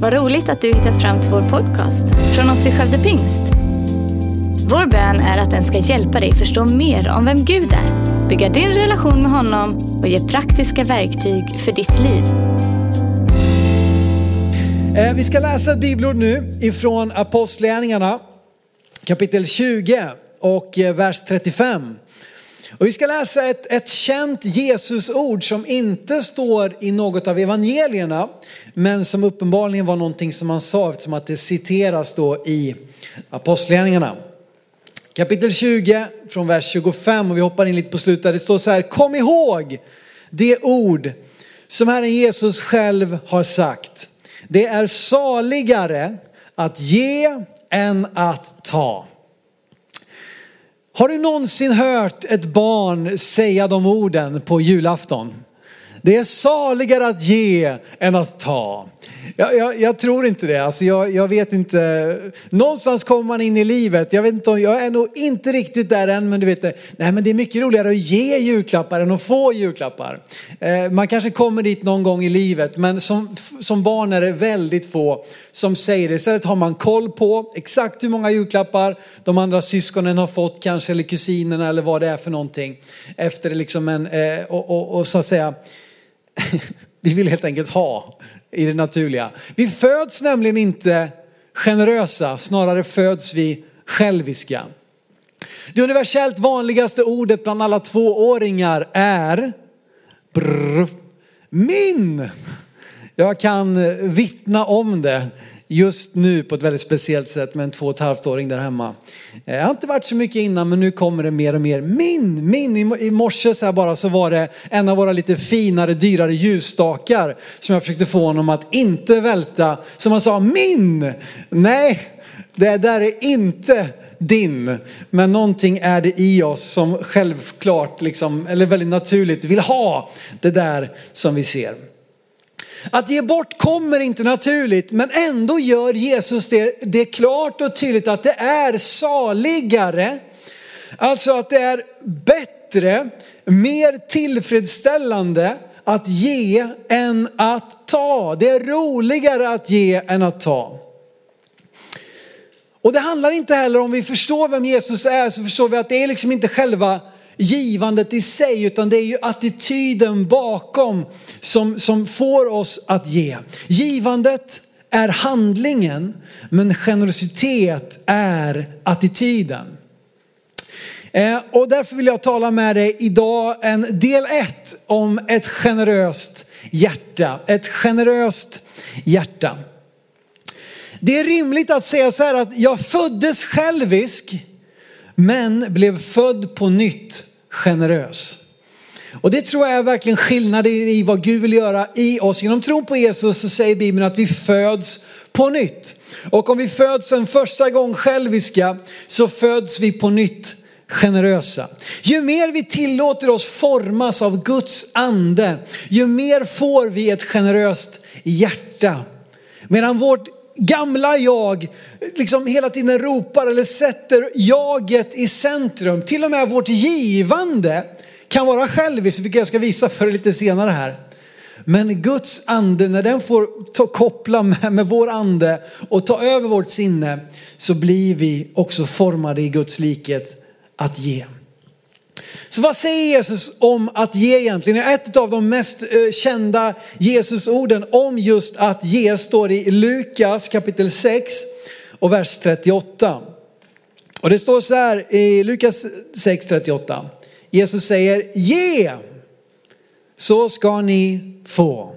Vad roligt att du hittat fram till vår podcast från oss i Skövde Pingst. Vår bön är att den ska hjälpa dig förstå mer om vem Gud är, bygga din relation med honom och ge praktiska verktyg för ditt liv. Eh, vi ska läsa ett bibelord nu ifrån Apostlagärningarna kapitel 20 och eh, vers 35. Och vi ska läsa ett, ett känt Jesusord som inte står i något av evangelierna men som uppenbarligen var någonting som han sa eftersom att det citeras då i Apostlagärningarna. Kapitel 20 från vers 25 och vi hoppar in lite på slutet. Det står så här, kom ihåg det ord som Herren Jesus själv har sagt. Det är saligare att ge än att ta. Har du någonsin hört ett barn säga de orden på julafton? Det är saligare att ge än att ta. Jag, jag, jag tror inte det. Alltså jag, jag, vet inte. Någonstans kommer man in i livet. Jag, vet inte, om- jag är nog inte riktigt där än. Men du vet, nej, men det är mycket roligare att ge julklappar än att få julklappar. Eh, man kanske kommer dit någon gång i livet. Men som, som barn är det väldigt få som säger det. Istället har man koll på exakt hur många julklappar de andra syskonen har fått kanske. Eller kusinerna eller vad det är för någonting. Efter liksom en, eh, och, och, och så att säga vi vill helt enkelt ha i det naturliga. Vi föds nämligen inte generösa, snarare föds vi själviska. Det universellt vanligaste ordet bland alla tvååringar är brr, min. Jag kan vittna om det just nu på ett väldigt speciellt sätt med en två och ett halvt åring där hemma. Det Jag har inte varit så mycket innan men nu kommer det mer och mer. Min, min. I- I morse så här bara så var det en av våra lite finare, dyrare ljusstakar som jag försökte få honom att inte välta. Som han sa, min! Nej, det där är inte din. Men någonting är det i oss som självklart, liksom, eller väldigt naturligt vill ha det där som vi ser. Att ge bort kommer inte naturligt, men ändå gör Jesus det, det klart och tydligt att det är saligare. Alltså att det är bättre, mer tillfredsställande att ge än att ta. Det är roligare att ge än att ta. Och det handlar inte heller om vi förstår vem Jesus är så förstår vi att det är liksom inte själva givandet i sig utan det är ju attityden bakom som, som får oss att ge. Givandet är handlingen men generositet är attityden. Eh, Och därför vill jag tala med dig idag en del ett om ett generöst hjärta. Ett generöst hjärta. Det är rimligt att säga så här att jag föddes självisk men blev född på nytt generös. Och det tror jag är verkligen skillnaden i vad Gud vill göra i oss. Genom tron på Jesus så säger Bibeln att vi föds på nytt. Och om vi föds en första gång själviska så föds vi på nytt generösa. Ju mer vi tillåter oss formas av Guds ande, ju mer får vi ett generöst hjärta. Medan vårt gamla jag liksom hela tiden ropar eller sätter jaget i centrum. Till och med vårt givande kan vara själviskt, vilket jag ska visa för er lite senare här. Men Guds ande, när den får ta, koppla med, med vår ande och ta över vårt sinne så blir vi också formade i Guds likhet att ge. Så vad säger Jesus om att ge egentligen? Ett av de mest eh, kända Jesusorden om just att ge står i Lukas kapitel 6 och vers 38. Och det står så här i Lukas 6.38. Jesus säger ge så ska ni få.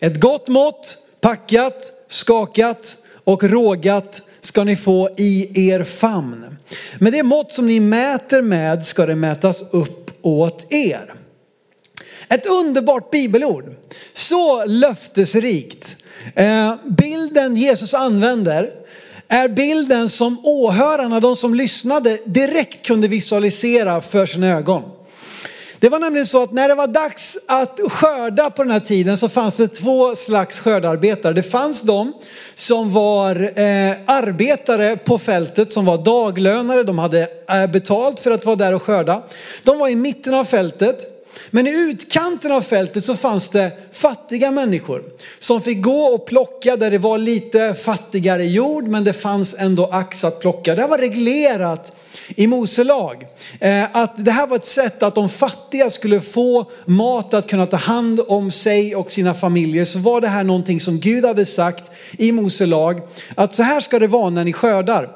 Ett gott mått, packat, skakat och rågat ska ni få i er famn. Med det mått som ni mäter med ska det mätas upp åt er. Ett underbart bibelord. Så löftesrikt. Eh, bilden Jesus använder är bilden som åhörarna, de som lyssnade, direkt kunde visualisera för sina ögon. Det var nämligen så att när det var dags att skörda på den här tiden så fanns det två slags skördarbetare. Det fanns de som var eh, arbetare på fältet som var daglönare. De hade eh, betalt för att vara där och skörda. De var i mitten av fältet. Men i utkanten av fältet så fanns det fattiga människor som fick gå och plocka där det var lite fattigare jord men det fanns ändå ax att plocka. Det var reglerat i Mose lag. Eh, att det här var ett sätt att de fattiga skulle få mat att kunna ta hand om sig och sina familjer. Så var det här någonting som Gud hade sagt i Mose lag. Att så här ska det vara när ni skördar.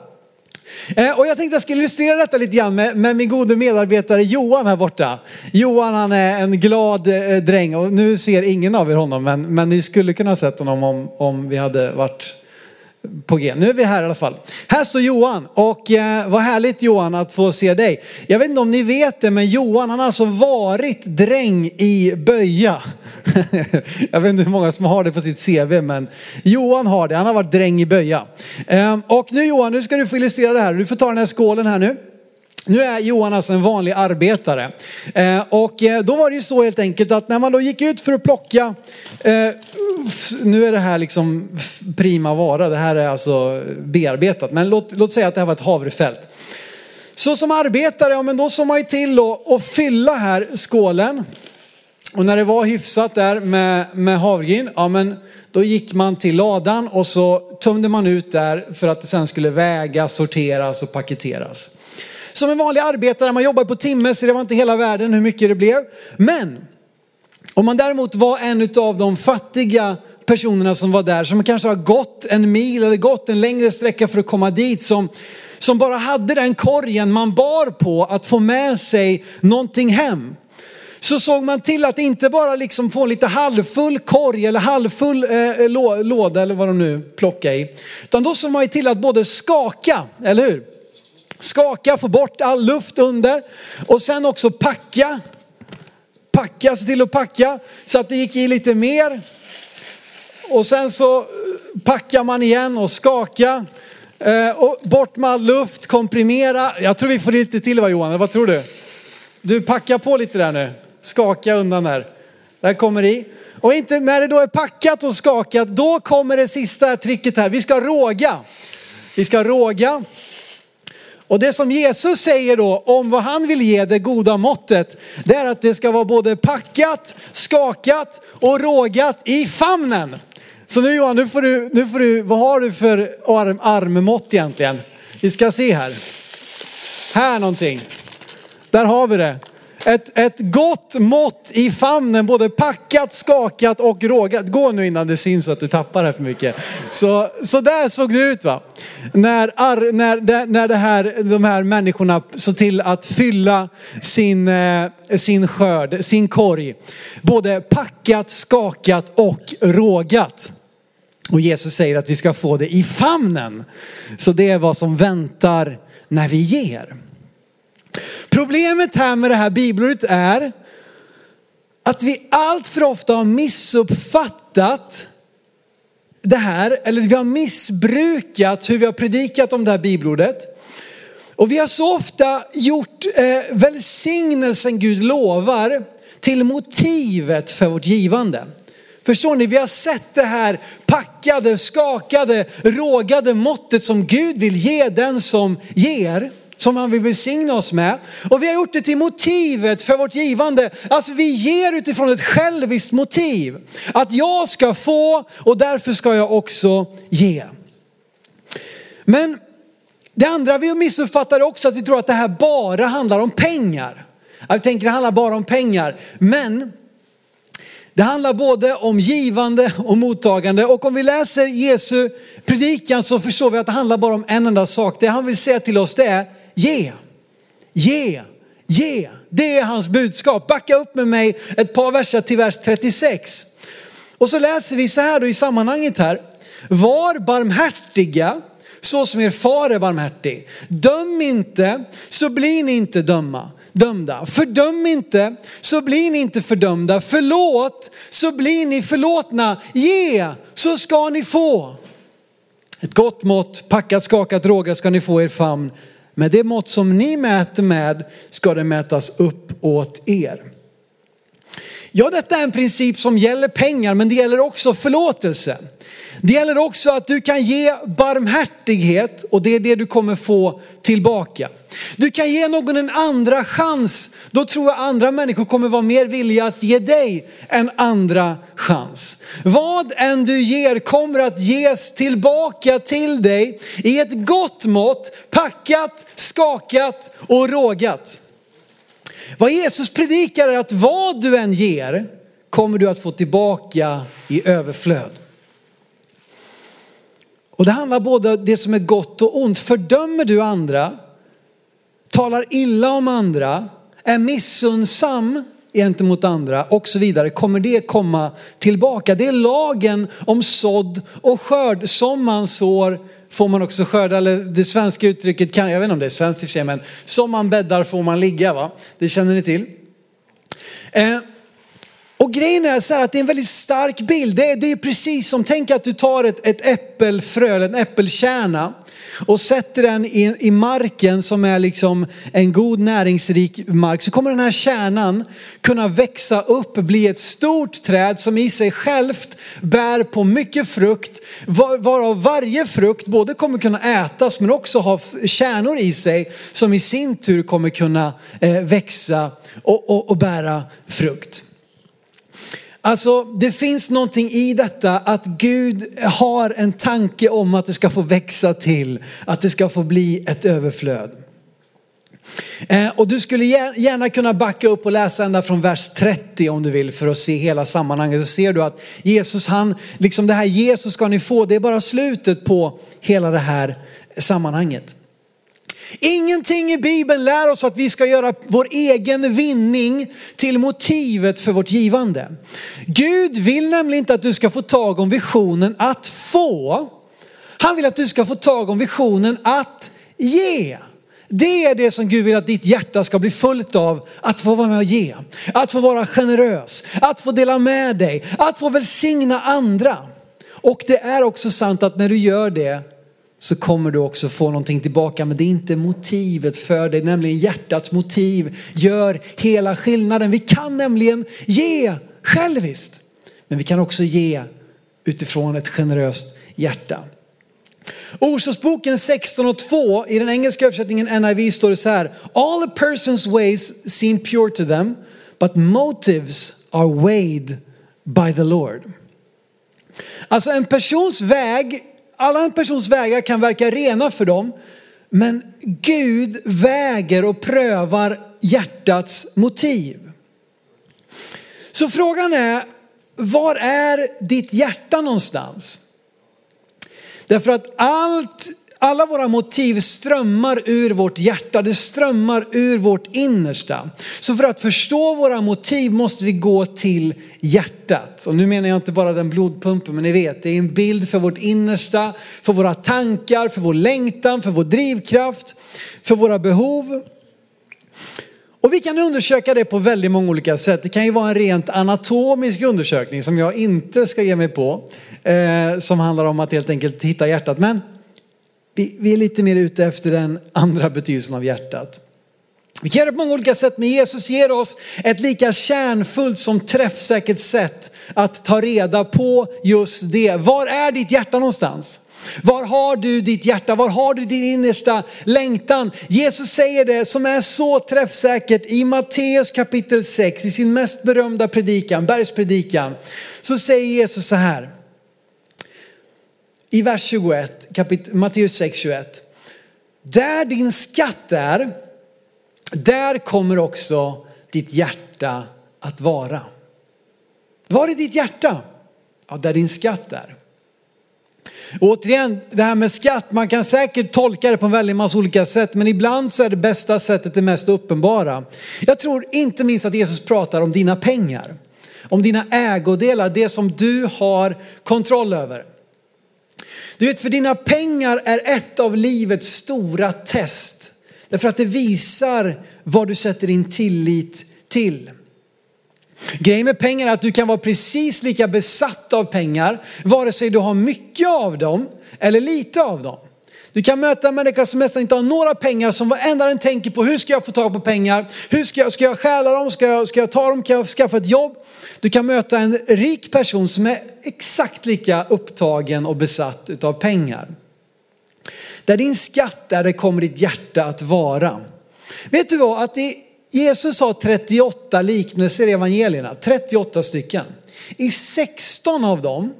Eh, och jag tänkte jag skulle illustrera detta lite grann med, med, min gode medarbetare Johan här borta. Johan han är en glad eh, dräng och nu ser ingen av er honom men, men ni skulle kunna ha sett honom om, om vi hade varit på G. Nu är vi här i alla fall. Här står Johan och eh, vad härligt Johan att få se dig. Jag vet inte om ni vet det men Johan han har alltså varit dräng i Böja. Jag vet inte hur många som har det på sitt CV men Johan har det. Han har varit dräng i Böja. Eh, och nu Johan, nu ska du få illustrera det här. Du får ta den här skålen här nu. Nu är Johan alltså en vanlig arbetare. Eh, och eh, då var det ju så helt enkelt att när man då gick ut för att plocka, eh, nu är det här liksom prima vara, det här är alltså bearbetat, men låt, låt säga att det här var ett havrefält. Så som arbetare, ja men då såg man ju till att fylla här skålen. Och när det var hyfsat där med, med havregryn, ja men då gick man till ladan och så tömde man ut där för att det sen skulle vägas, sorteras och paketeras. Som en vanlig arbetare, man jobbar på timme så det var inte hela världen hur mycket det blev. Men om man däremot var en av de fattiga personerna som var där, som kanske har gått en mil eller gått en längre sträcka för att komma dit, som, som bara hade den korgen man bar på att få med sig någonting hem. Så såg man till att inte bara liksom få en lite halvfull korg eller halvfull eh, eh låda eller vad de nu plockar i. Utan då såg man till att både skaka, eller hur? Skaka, få bort all luft under och sen också packa. Packa, se till att packa så att det gick i lite mer. Och sen så eh, packar man igen och skaka. Eh, och bort med all luft, komprimera. Jag tror vi får lite till va Johan, vad tror du? Du packar på lite där nu. Skaka undan där. Där kommer i. Och inte, när det då är packat och skakat, då kommer det sista tricket här. Vi ska råga. Vi ska råga. Och det som Jesus säger då om vad han vill ge det goda måttet, det är att det ska vara både packat, skakat och rågat i famnen. Så nu Johan, nu får du, nu får du vad har du för arm, armmått egentligen? Vi ska se här. Här någonting. Där har vi det. Ett, ett gott mått i famnen, både packat, skakat och rågat. Gå nu innan det syns att du tappar här för mycket. Så, så där såg det ut va. När, ar, när, när det här, de här människorna såg till att fylla sin, eh, sin skörd, sin korg. Både packat, skakat och rågat. Och Jesus säger att vi ska få det i famnen. Så det är vad som väntar när vi ger. Problemet här med det här bibelordet är att vi allt för ofta har missuppfattat det här, eller vi har missbrukat hur vi har predikat om det här bibelordet. Och vi har så ofta gjort eh, välsignelsen Gud lovar till motivet för vårt givande. Förstår ni? Vi har sett det här packade, skakade, rågade måttet som Gud vill ge den som ger som han vill välsigna oss med. Och vi har gjort det till motivet för vårt givande. Alltså vi ger utifrån ett själviskt motiv. Att jag ska få och därför ska jag också ge. Men det andra vi missuppfattar också att vi tror att det här bara handlar om pengar. Jag tänker det handlar bara om pengar. Men det handlar både om givande och mottagande. Och om vi läser Jesu predikan så förstår vi att det handlar bara om en enda sak. Det han vill säga till oss det är ge, ge, ge. Det är hans budskap. Backa upp med mig ett par verser till vers 36. Och så läser vi så här då i sammanhanget här. Var barmhärtiga så som er far är barmhärtig. Döm inte så blir ni inte döma, dömda. Fördöm inte så blir ni inte fördömda. Förlåt så blir ni förlåtna. Ge så ska ni få. Ett gott mått, packat, skakat, rågat ska ni få er famn. Med det mått som ni mäter med ska det mätas upp åt er. Ja, detta är en princip som gäller pengar, men det gäller också förlåtelse. Det gäller också att du kan ge barmhärtighet och det är det du kommer få tillbaka. Du kan ge någon en andra chans. Då tror jag andra människor kommer vara mer villiga att ge dig en andra chans. Vad än du ger kommer att ges tillbaka till dig i ett gott mått, packat, skakat och rågat. Vad Jesus predikar är att vad du än ger kommer du att få tillbaka i överflöd. Och det handlar både om det som är gott och ont. Fördömer du andra, talar illa om andra, är missunnsam gentemot andra och så vidare, kommer det komma tillbaka. Det är lagen om sådd och skörd. Som man sår får man också skörda, eller det svenska uttrycket kan, jag vet inte om det är svenskt i och för sig, men som man bäddar får man ligga va? Det känner ni till. Eh, och grejen är så här att det är en väldigt stark bild. Det är, det är precis som, tänk att du tar ett, ett äppelfrö, en äppelkärna och sätter den i, i marken som är liksom en god näringsrik mark. Så kommer den här kärnan kunna växa upp, bli ett stort träd som i sig självt bär på mycket frukt. Var, varav varje frukt både kommer kunna ätas men också ha kärnor i sig som i sin tur kommer kunna eh, växa och, och, och bära frukt. Alltså det finns någonting i detta att Gud har en tanke om att det ska få växa till, att det ska få bli ett överflöd. Eh, och du skulle gärna kunna backa upp och läsa ända från vers 30 om du vill för att se hela sammanhanget. Så ser du att Jesus, han, liksom det här Jesus ska ni få, det är bara slutet på hela det här sammanhanget. Ingenting i Bibeln lär oss att vi ska göra vår egen vinning till motivet för vårt givande. Gud vill nämligen inte att du ska få tag om visionen att få. Han vill att du ska få tag om visionen att ge. Det är det som Gud vill att ditt hjärta ska bli fullt av. Att få vara med och ge. Att få vara generös. Att få dela med dig. Att få välsigna andra. Och det är också sant att när du gör det så kommer du också få någonting tillbaka. Men det är inte motivet för dig, nämligen hjärtats motiv gör hela skillnaden. Vi kan nämligen ge själviskt, men vi kan också ge utifrån ett generöst hjärta. Ordspråksboken 16 och 2 i den engelska översättningen NIV står det så här. All a person's ways seem pure to them, but motives are weighed by the Lord. Alltså en persons väg alla en persons vägar kan verka rena för dem, men Gud väger och prövar hjärtats motiv. Så frågan är, var är ditt hjärta någonstans? Därför att allt alla våra motiv strömmar ur vårt hjärta, det strömmar ur vårt innersta. Så för att förstå våra motiv måste vi gå till hjärtat. Och nu menar jag inte bara den blodpumpen, men ni vet, det är en bild för vårt innersta, för våra tankar, för vår längtan, för vår drivkraft, för våra behov. Och vi kan undersöka det på väldigt många olika sätt. Det kan ju vara en rent anatomisk undersökning som jag inte ska ge mig på. Eh, som handlar om att helt enkelt hitta hjärtat. Men vi, vi är lite mer ute efter den andra betydelsen av hjärtat. Vi kan göra det på många olika sätt, men Jesus ger oss ett lika kärnfullt som träffsäkert sätt att ta reda på just det. Var är ditt hjärta någonstans? Var har du ditt hjärta? Var har du din innersta längtan? Jesus säger det som är så träffsäkert i Matteus kapitel 6, i sin mest berömda predikan, bergspredikan. Så säger Jesus så här i vers 21, kapit Matteus 6, 21. Där din skatt är, där kommer också ditt hjärta att vara. Var är ditt hjärta? Ja, där din skatt är. Och återigen, det här med skatt, man kan säkert tolka det på en väldigt massa olika sätt, men ibland så är det bästa sättet det mest uppenbara. Jag tror inte minst att Jesus pratar om dina pengar, om dina ägodelar, det som du har kontroll över. Du vet, för dina pengar är ett av livets stora test. Därför att det visar vad du sätter din tillit till. Grejen med pengar är att du kan vara precis lika besatt av pengar, vare sig du har mycket av dem eller lite av dem. Du kan möta en människa som nästan inte har några pengar, som varenda den tänker på hur ska jag få tag på pengar? Hur ska jag, ska jag stjäla dem? Ska jag, ska jag ta dem? Kan jag skaffa ett jobb? Du kan möta en rik person som är exakt lika upptagen och besatt av pengar. Där din skatt är, det kommer ditt hjärta att vara. Vet du vad? Att det, Jesus har 38 liknelser i evangelierna, 38 stycken. I 16 av dem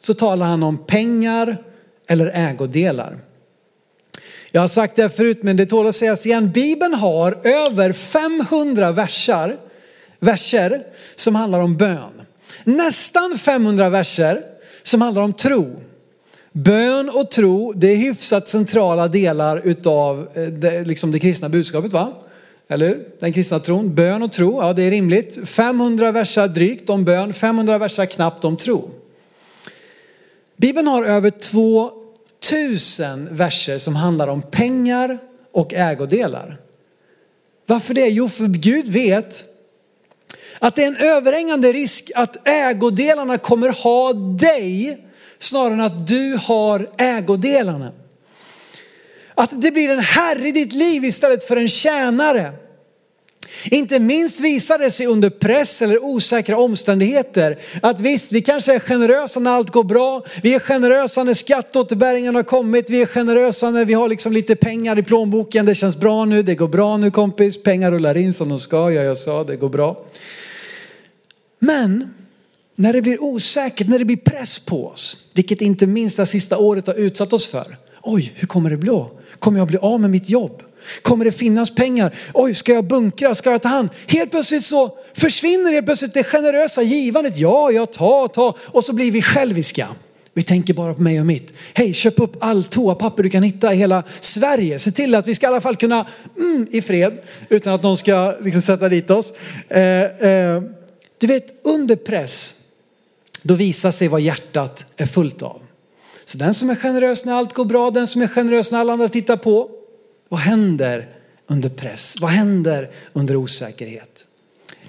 så talar han om pengar eller ägodelar. Jag har sagt det förut men det tål att sägas igen. Bibeln har över 500 versar, verser som handlar om bön. Nästan 500 verser som handlar om tro. Bön och tro, det är hyfsat centrala delar utav eh, det, liksom det kristna budskapet va? Eller Den kristna tron. Bön och tro, ja det är rimligt. 500 versar drygt om bön, 500 versar knappt om tro. Bibeln har över tusen verser som handlar om pengar och ägodelar. Varför det? Jo, för Gud vet att det är en överhängande risk att ägodelarna kommer ha dig snarare än att du har ägodelarna. Att det blir en herre i ditt liv istället för en tjänare. Inte minst visar det sig under press eller osäkra omständigheter att visst, vi kanske är generösa när allt går bra. Vi är generösa när skatteåterbäringen har kommit. Vi är generösa när vi har liksom lite pengar i plånboken. Det känns bra nu, det går bra nu kompis. Pengar rullar in som de ska. Ja, jag sa det går bra. Men när det blir osäkert, när det blir press på oss, vilket inte minst det sista året har utsatt oss för. Oj, hur kommer det bli? Kommer jag bli av med mitt jobb? Kommer det finnas pengar? Oj, ska jag bunkra? Ska jag ta hand? Helt plötsligt så försvinner helt plötsligt det generösa givandet. Ja, jag tar, tar. Och så blir vi själviska. Vi tänker bara på mig och mitt. Hej, köp upp all toapapper du kan hitta i hela Sverige. Se till att vi ska i alla fall kunna, mm, i fred, utan att någon ska liksom sätta dit oss. Eh, eh, du vet, under press, då visar sig vad hjärtat är fullt av. Så den som är generös när allt går bra, den som är generös när alla andra tittar på. Vad händer under press? Vad händer under osäkerhet?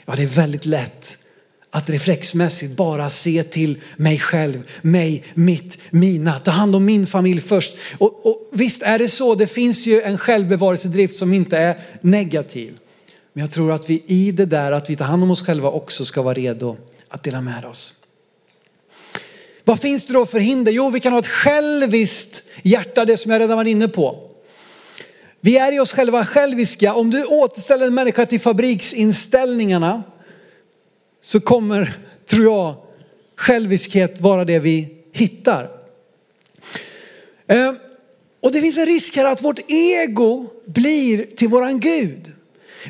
Ja, det är väldigt lätt att reflexmässigt bara se till mig själv, mig, mitt, mina. Ta hand om min familj först. Och, och visst är det så, det finns ju en självbevarelsedrift som inte är negativ. Men jag tror att vi i det där att vi tar hand om oss själva också ska vara redo att dela med oss. Vad finns det då för hinder? Jo, vi kan ha ett själviskt hjärta, det som jag redan var inne på. Vi är i oss själva själviska. Om du återställer en människa till fabriksinställningarna så kommer, tror jag, själviskhet vara det vi hittar. Eh, och det finns en risk här att vårt ego blir till våran Gud.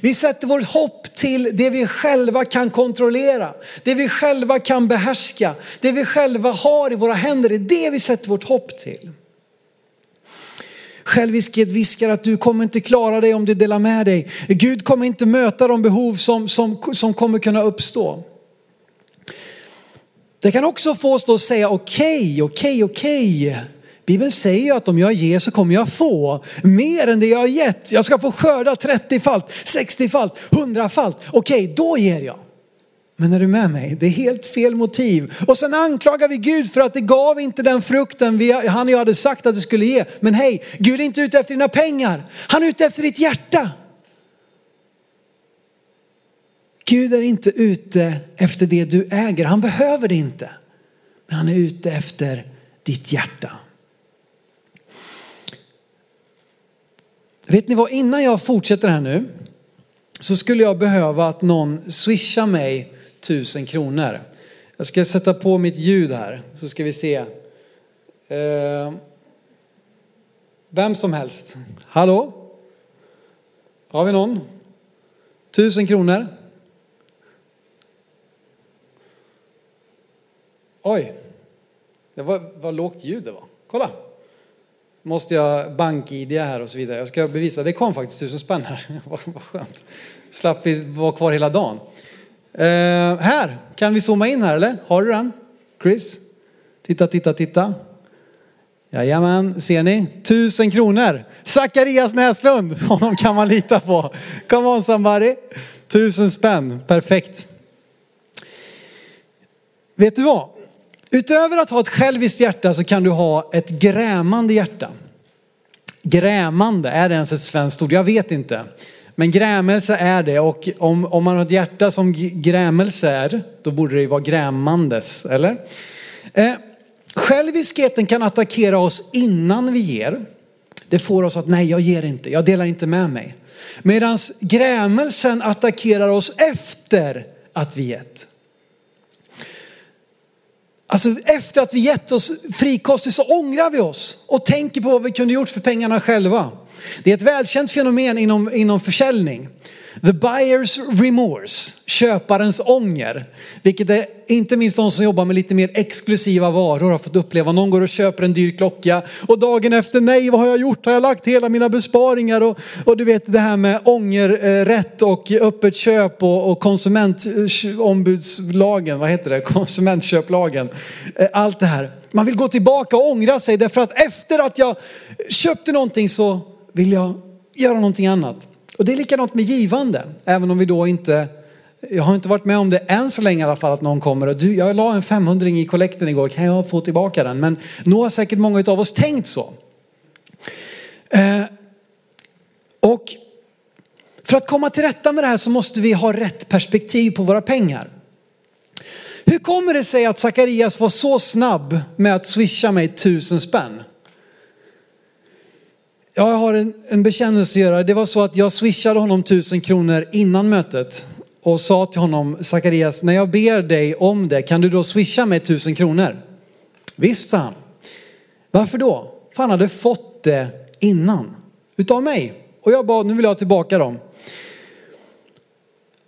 Vi sätter vårt hopp till det vi själva kan kontrollera, det vi själva kan behärska, det vi själva har i våra händer. Det är det vi sätter vårt hopp till. Själviskhet viskar att du kommer inte klara dig om du delar med dig. Gud kommer inte möta de behov som, som, som kommer kunna uppstå. Det kan också få oss att säga okej, okej, okej. Bibeln säger ju att om jag ger så kommer jag få mer än det jag har gett. Jag ska få skörda 30-falt, 60-falt, 100-falt. Okej, då ger jag. Men är du med mig? Det är helt fel motiv. Och sen anklagar vi Gud för att det gav inte den frukten vi, han och jag hade sagt att det skulle ge. Men hej, Gud är inte ute efter dina pengar. Han är ute efter ditt hjärta. Gud är inte ute efter det du äger. Han behöver det inte. Men han är ute efter ditt hjärta. Vet ni vad, innan jag fortsätter här nu så skulle jag behöva att någon swishar mig tusen kronor. Jag ska sätta på mitt ljud här så ska vi se. Eh, vem som helst. Hallå? Har vi någon? Tusen kronor. Oj, det var vad lågt ljud det var. Kolla. Måste jag bank-id här och så vidare. Jag ska bevisa. Det kom faktiskt tusen spänn här. vad skönt. Slapp vi vara kvar hela dagen. Eh, här, kan vi zooma in här eller? Har du den? Chris? Titta, titta, titta. Jajamän, ser ni? Tusen kronor. Zacharias Näslund, honom kan man lita på. Come on somebody. Tusen spänn, perfekt. Vet du vad? Utöver att ha ett själviskt hjärta så kan du ha ett grämande hjärta. Grämande, är det ens ett svenskt ord? Jag vet inte. Men grämelse är det och om, om man har ett hjärta som grämelse är, då borde det ju vara grämandes, eller? Eh, själviskheten kan attackera oss innan vi ger. Det får oss att nej, jag ger inte, jag delar inte med mig. Medan grämelsen attackerar oss efter att vi gett. Alltså efter att vi gett oss frikostigt så ångrar vi oss och tänker på vad vi kunde gjort för pengarna själva. Det är ett välkänt fenomen inom, inom försäljning. The buyer's remorse, köparens ånger. Vilket är inte minst de som jobbar med lite mer exklusiva varor har fått uppleva. Någon går och köper en dyr klocka och dagen efter, nej vad har jag gjort? Har jag lagt hela mina besparingar? Och, och du vet det här med ångerrätt och öppet köp och, och konsumentombudslagen, vad heter det? Konsumentköplagen. Eh, allt det här. Man vill gå tillbaka och ångra sig därför att efter att jag köpte någonting så vill jag göra någonting annat. Och det är likadant med givande, även om vi då inte, jag har inte varit med om det än så länge i alla fall att någon kommer och du, jag la en 500 i kollekten igår, kan jag få tillbaka den? Men nog har säkert många av oss tänkt så. Eh, och för att komma till rätta med det här så måste vi ha rätt perspektiv på våra pengar. Hur kommer det sig att Sakarias var så snabb med att swisha mig tusen spänn? Jag har en, en bekännelse att göra. Det var så att jag swishade honom tusen kronor innan mötet och sa till honom, Zacharias, när jag ber dig om det, kan du då swisha mig tusen kronor? Visst, sa han. Varför då? För han hade fått det innan, utav mig. Och jag bad, nu vill jag ha tillbaka dem.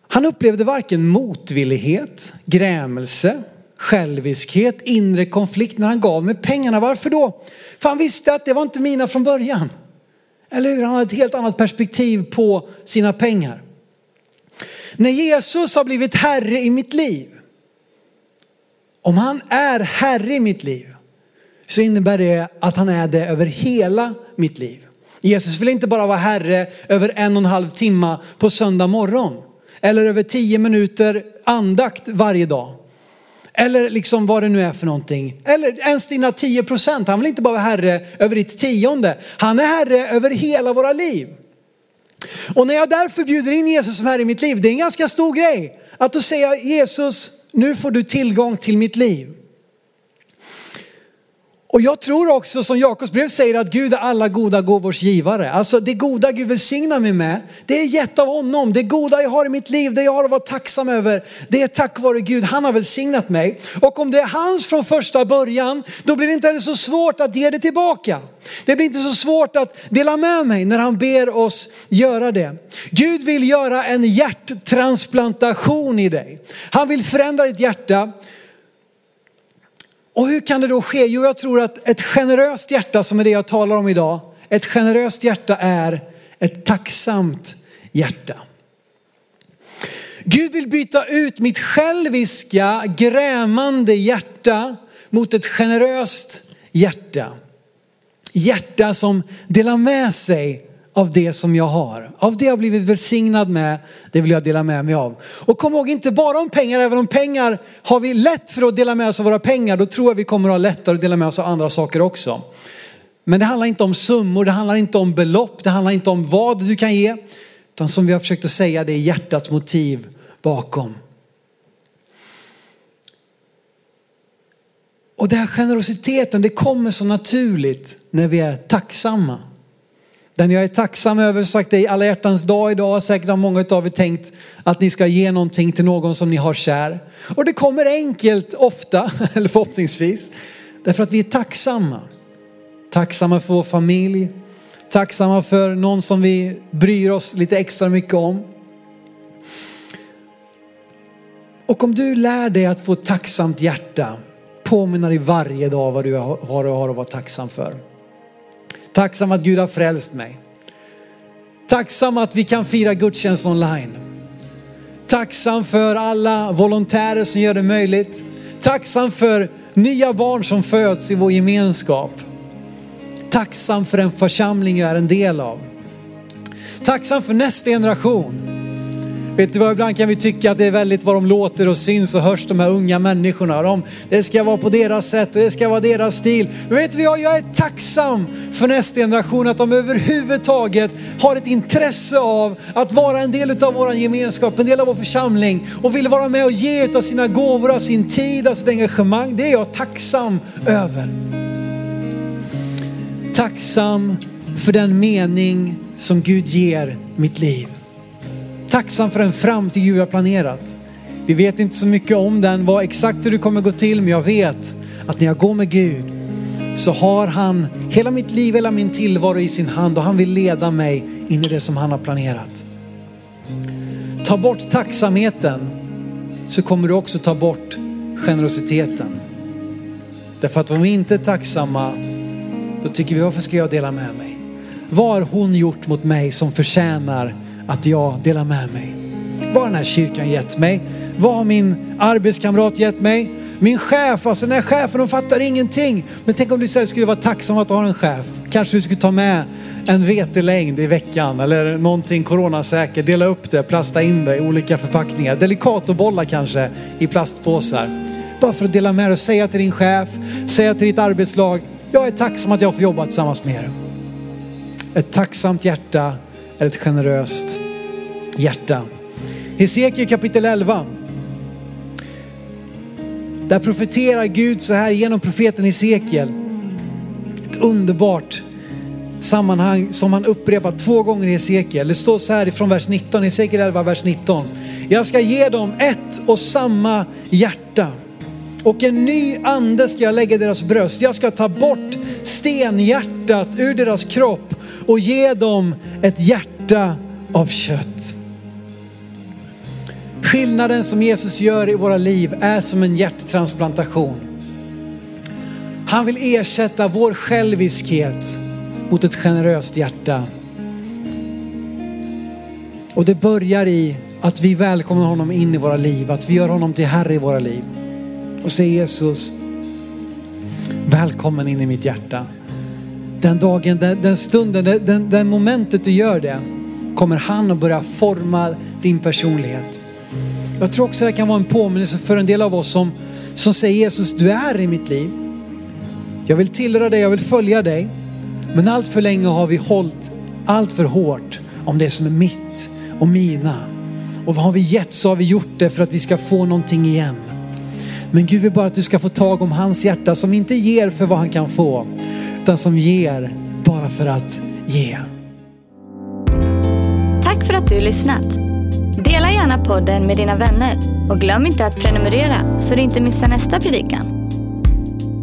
Han upplevde varken motvillighet, grämelse, själviskhet, inre konflikt när han gav mig pengarna. Varför då? För han visste att det var inte mina från början. Eller hur? Han har ett helt annat perspektiv på sina pengar. När Jesus har blivit herre i mitt liv, om han är herre i mitt liv, så innebär det att han är det över hela mitt liv. Jesus vill inte bara vara herre över en och en halv timme på söndag morgon. Eller över tio minuter andakt varje dag. Eller liksom vad det nu är för någonting. Eller ens dina 10 procent. Han vill inte bara vara herre över ditt tionde. Han är herre över hela våra liv. Och när jag därför bjuder in Jesus som herre i mitt liv, det är en ganska stor grej. Att då säga Jesus, nu får du tillgång till mitt liv. Och jag tror också som Jakobs brev säger att Gud är alla goda gåvors givare. Alltså det goda Gud välsignar mig med, det är gett av honom. Det goda jag har i mitt liv, det jag har att vara tacksam över, det är tack vare Gud. Han har välsignat mig. Och om det är hans från första början, då blir det inte heller så svårt att ge det tillbaka. Det blir inte så svårt att dela med mig när han ber oss göra det. Gud vill göra en hjärttransplantation i dig. Han vill förändra ditt hjärta och hur kan det då ske? Jo, jag tror att ett generöst hjärta som är det jag talar om idag, ett generöst hjärta är ett tacksamt hjärta. Gud vill byta ut mitt själviska, grämande hjärta mot ett generöst hjärta. Hjärta som delar med sig av det som jag har. Av det jag blivit välsignad med, det vill jag dela med mig av. Och kom ihåg, inte bara om pengar, även om pengar har vi lätt för att dela med oss av våra pengar, då tror jag vi kommer att ha lättare att dela med oss av andra saker också. Men det handlar inte om summor, det handlar inte om belopp, det handlar inte om vad du kan ge. Utan som vi har försökt att säga, det är hjärtats motiv bakom. Och den här generositeten, det kommer så naturligt när vi är tacksamma. Den jag är tacksam över, sagt det i alla hjärtans dag idag, säkert har många av er tänkt att ni ska ge någonting till någon som ni har kär. Och det kommer enkelt ofta, eller förhoppningsvis, därför att vi är tacksamma. Tacksamma för vår familj, tacksamma för någon som vi bryr oss lite extra mycket om. Och om du lär dig att få ett tacksamt hjärta, påminna dig varje dag vad du har, har att vara tacksam för. Tacksam att Gud har frälst mig. Tacksam att vi kan fira gudstjänst online. Tacksam för alla volontärer som gör det möjligt. Tacksam för nya barn som föds i vår gemenskap. Tacksam för den församling jag är en del av. Tacksam för nästa generation. Vet du vad, ibland kan vi tycka att det är väldigt vad de låter och syns och hörs, de här unga människorna. De, det ska vara på deras sätt och det ska vara deras stil. Men vet du vad, jag är tacksam för nästa generation att de överhuvudtaget har ett intresse av att vara en del av vår gemenskap, en del av vår församling och vill vara med och ge av sina gåvor, av sin tid, av sitt engagemang. Det är jag tacksam över. Tacksam för den mening som Gud ger mitt liv. Tacksam för den framtid Gud har planerat. Vi vet inte så mycket om den, vad exakt hur det kommer gå till, men jag vet att när jag går med Gud så har han hela mitt liv, hela min tillvaro i sin hand och han vill leda mig in i det som han har planerat. Ta bort tacksamheten så kommer du också ta bort generositeten. Därför att om vi inte är tacksamma, då tycker vi varför ska jag dela med mig? Vad har hon gjort mot mig som förtjänar att jag delar med mig? Vad har den här kyrkan gett mig? Vad har min arbetskamrat gett mig? Min chef, alltså den här chefen, de fattar ingenting. Men tänk om du istället skulle vara tacksam att ha en chef. Kanske du skulle ta med en vetelängd i veckan eller någonting coronasäkert. Dela upp det, plasta in det i olika förpackningar. Delicatobollar kanske i plastpåsar. Bara för att dela med dig och säga till din chef, säga till ditt arbetslag, jag är tacksam att jag får jobba tillsammans med er. Ett tacksamt hjärta är ett generöst hjärta. Hesekiel kapitel 11. Där profeterar Gud så här genom profeten Hesekiel. Ett underbart sammanhang som han upprepar två gånger i Hesekiel. Det står så här ifrån vers 19, Hesekiel 11, vers 19. Jag ska ge dem ett och samma hjärta och en ny ande ska jag lägga i deras bröst. Jag ska ta bort stenhjärtat ur deras kropp och ge dem ett hjärta av kött. Skillnaden som Jesus gör i våra liv är som en hjärttransplantation. Han vill ersätta vår själviskhet mot ett generöst hjärta. Och det börjar i att vi välkomnar honom in i våra liv, att vi gör honom till Herre i våra liv. Och säger Jesus, välkommen in i mitt hjärta. Den dagen, den, den stunden, den, den momentet du gör det kommer han att börja forma din personlighet. Jag tror också det kan vara en påminnelse för en del av oss som, som säger Jesus, du är i mitt liv. Jag vill tillhöra dig, jag vill följa dig. Men allt för länge har vi hållit allt för hårt om det som är mitt och mina. Och vad har vi gett så har vi gjort det för att vi ska få någonting igen. Men Gud vill bara att du ska få tag om hans hjärta som inte ger för vad han kan få, utan som ger bara för att ge. Tack för att du lyssnat. Dela gärna podden med dina vänner och glöm inte att prenumerera så du inte missar nästa predikan.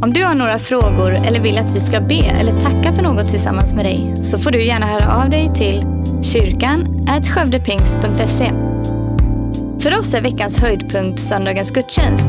Om du har några frågor eller vill att vi ska be eller tacka för något tillsammans med dig så får du gärna höra av dig till kyrkan skövdepingst.se. För oss är veckans höjdpunkt söndagens gudstjänst